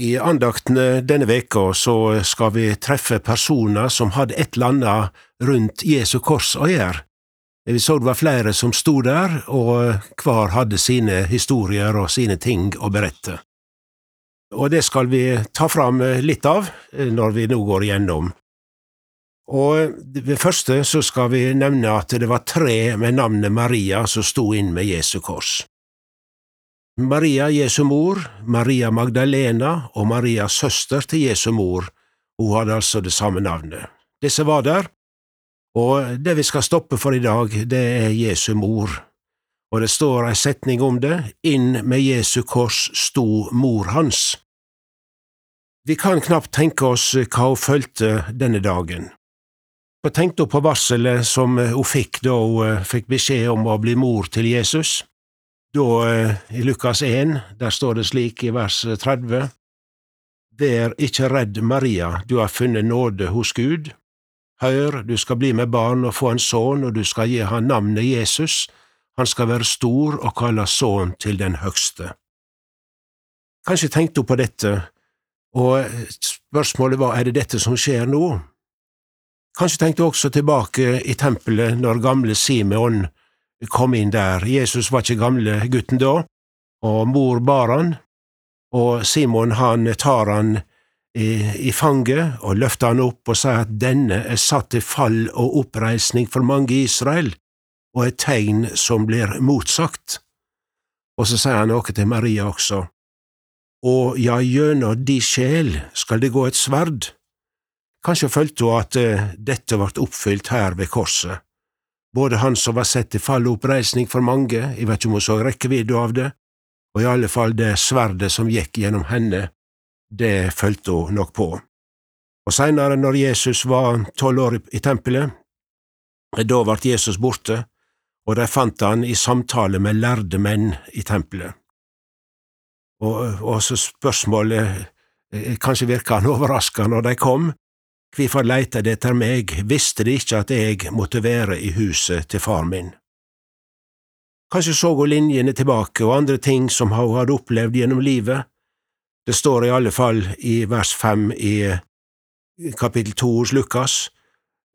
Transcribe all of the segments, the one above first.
I andaktene denne veka så skal vi treffe personer som hadde et eller annet rundt Jesu kors å gjøre. Vi så det var flere som sto der, og hver hadde sine historier og sine ting å berette. Og det skal vi ta fram litt av når vi nå går igjennom. Og ved første så skal vi nevne at det var tre med navnet Maria som sto inn med Jesu kors. Maria Jesu mor, Maria Magdalena og Maria søster til Jesu mor, hun hadde altså det samme navnet. Disse var der, og det vi skal stoppe for i dag, det er Jesu mor, og det står ei setning om det, inn med Jesu kors sto mor hans. Vi kan knapt tenke oss hva hun følte denne dagen. Og tenkte hun på varselet som hun fikk da hun fikk beskjed om å bli mor til Jesus. Da, eh, i Lukas 1, der står det slik i vers 30, Vær ikke redd, Maria, du har funnet nåde hos Gud. Hør, du skal bli med barn og få en sønn, og du skal gi han navnet Jesus. Han skal være stor og kalles sønn til den høgste. Kanskje tenkte hun på dette, og spørsmålet var er det dette som skjer nå? Kanskje tenkte hun også tilbake i tempelet når gamle Simeon kom inn der. Jesus var ikke gamle gutten da, og mor bar han, og Simon han tar han i, i fanget og løfter han opp og sier at denne er satt til fall og oppreisning for mange i Israel, og et tegn som blir motsagt. Og så sier han noe til Maria også. Og ja, gjennom di sjel skal det gå et sverd. Kanskje følte hun at uh, dette ble oppfylt her ved korset både han som var sett til fall og oppreisning for mange, jeg vet ikke om hun så rekkevidda av det, og i alle fall det sverdet som gikk gjennom henne, det fulgte hun nok på. Og seinere, når Jesus var tolv år i tempelet, da ble Jesus borte, og de fant han i samtale med lærde menn i tempelet. Og, og så spørsmålet, eh, kanskje virka han overraska når de kom, Kvifor leita de etter meg, visste de ikke at jeg måtte være i huset til far min. Kanskje så ho linjene tilbake og andre ting som ho hadde opplevd gjennom livet. Det står i alle fall i vers fem i kapittel to hos Lukas,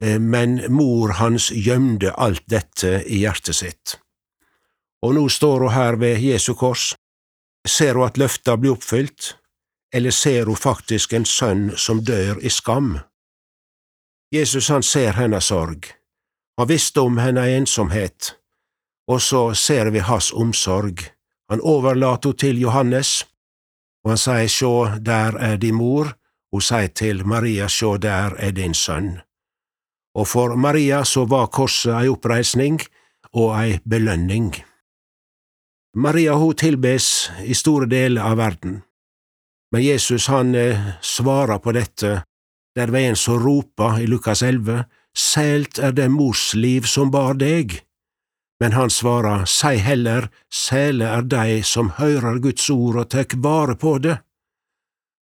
eh, men mor hans gjemde alt dette i hjertet sitt. Og nå står hun her ved Jesu kors. Ser hun at løfta blir oppfylt, eller ser hun faktisk en sønn som dør i skam? Jesus han ser hennes sorg. Han visste om hennes ensomhet, og så ser vi hans omsorg. Han overlater henne til Johannes, og han sier sjå, der er din mor, hun sier til Maria sjå, der er din sønn. Og for Maria så var korset ei oppreisning og ei belønning. Maria hun tilbes i store deler av verden, men Jesus han eh, svarer på dette der var en som ropa i Lukas 11, Sælt er det mors liv som bar deg. Men han svarer, Sei heller, sæle er dei som høyrer Guds ord og tek vare på det.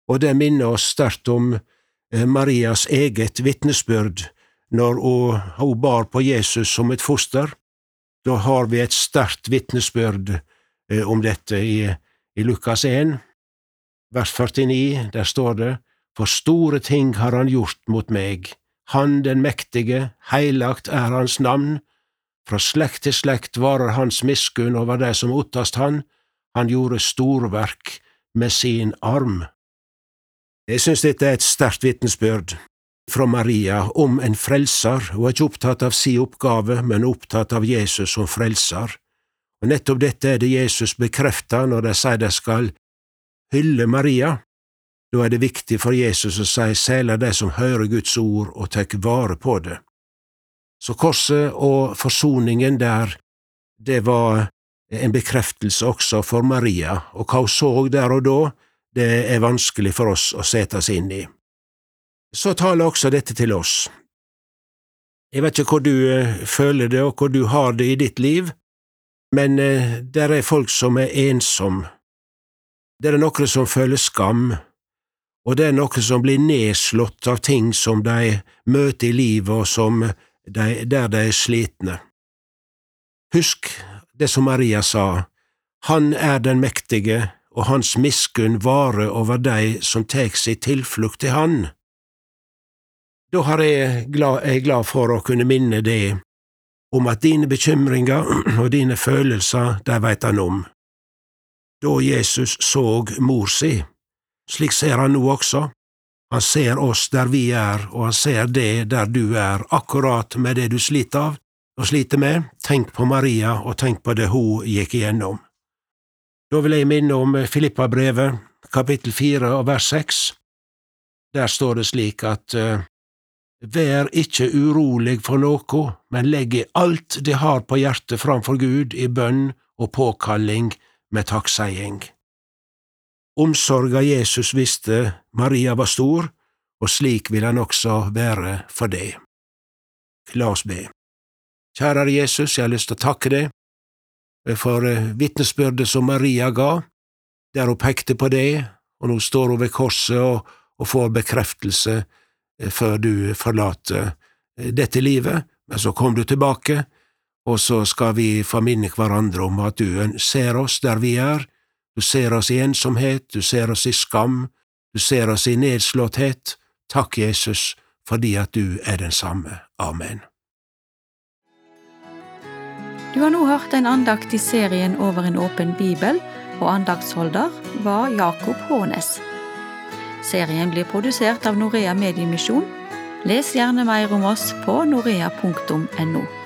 Og det minner oss sterkt om eh, Marias eget vitnesbyrd når hun bar på Jesus som et foster. Da har vi et sterkt vitnesbyrd eh, om dette i Lukas 1, vers 49, der står det, for store ting har han gjort mot meg, han den mektige, heilagt er hans navn, fra slekt til slekt varer hans miskunn over det som ottast han, han gjorde storverk med sin arm. Jeg synes dette er et sterkt vitnesbyrd fra Maria om en frelser, hun er ikke opptatt av si oppgave, men opptatt av Jesus som frelser, og nettopp dette er det Jesus bekrefter når de sier de skal hylle Maria. Da er det viktig for Jesus å si særlig de som hører Guds ord og tar vare på det. Så korset og forsoningen der, det var en bekreftelse også for Maria, og hva hun så der og da, det er vanskelig for oss å sette oss inn i. Så taler også dette til oss. Jeg vet ikke hvor du eh, føler det og hvor du har det i ditt liv, men eh, der er folk som er ensomme. Det er noen som føler skam, og det er noe som blir nedslått av ting som de møter i livet, og som de, der de er slitne. Husk det som Maria sa, Han er den mektige, og hans miskunn varer over de som tek si tilflukt til Han. Da har jeg glad, er for å kunne minne deg om at dine bekymringer og dine følelser, de veit han om. Da Jesus såg mor si, slik ser han nå også. Han ser oss der vi er, og han ser det der du er, akkurat med det du sliter av og sliter med. Tenk på Maria, og tenk på det hun gikk igjennom. Da vil jeg minne om Filippa-brevet, kapittel fire og vers seks. Der står det slik at uh, Vær ikke urolig for noe, men legg alt de har på hjertet framfor Gud i bønn og påkalling med takkseiing. Omsorga Jesus visste Maria var stor, og slik vil han også være for deg. La oss be. Kjære Jesus, jeg har lyst til å takke deg for vitnesbyrdet som Maria ga, der hun pekte på deg, og nå står hun ved korset og, og får bekreftelse Eh, før du forlater eh, dette livet, men så kom du tilbake, og så skal vi få minne hverandre om at du ser oss der vi er, du ser oss i ensomhet, du ser oss i skam, du ser oss i nedslåtthet. Takk, Jesus, fordi at du er den samme. Amen. Du har nå hørt en andakt i serien Over en åpen bibel, og andaktsholder var Jakob Hånes. Serien blir produsert av Norea Mediemisjon. Les gjerne mer om oss på norea.no.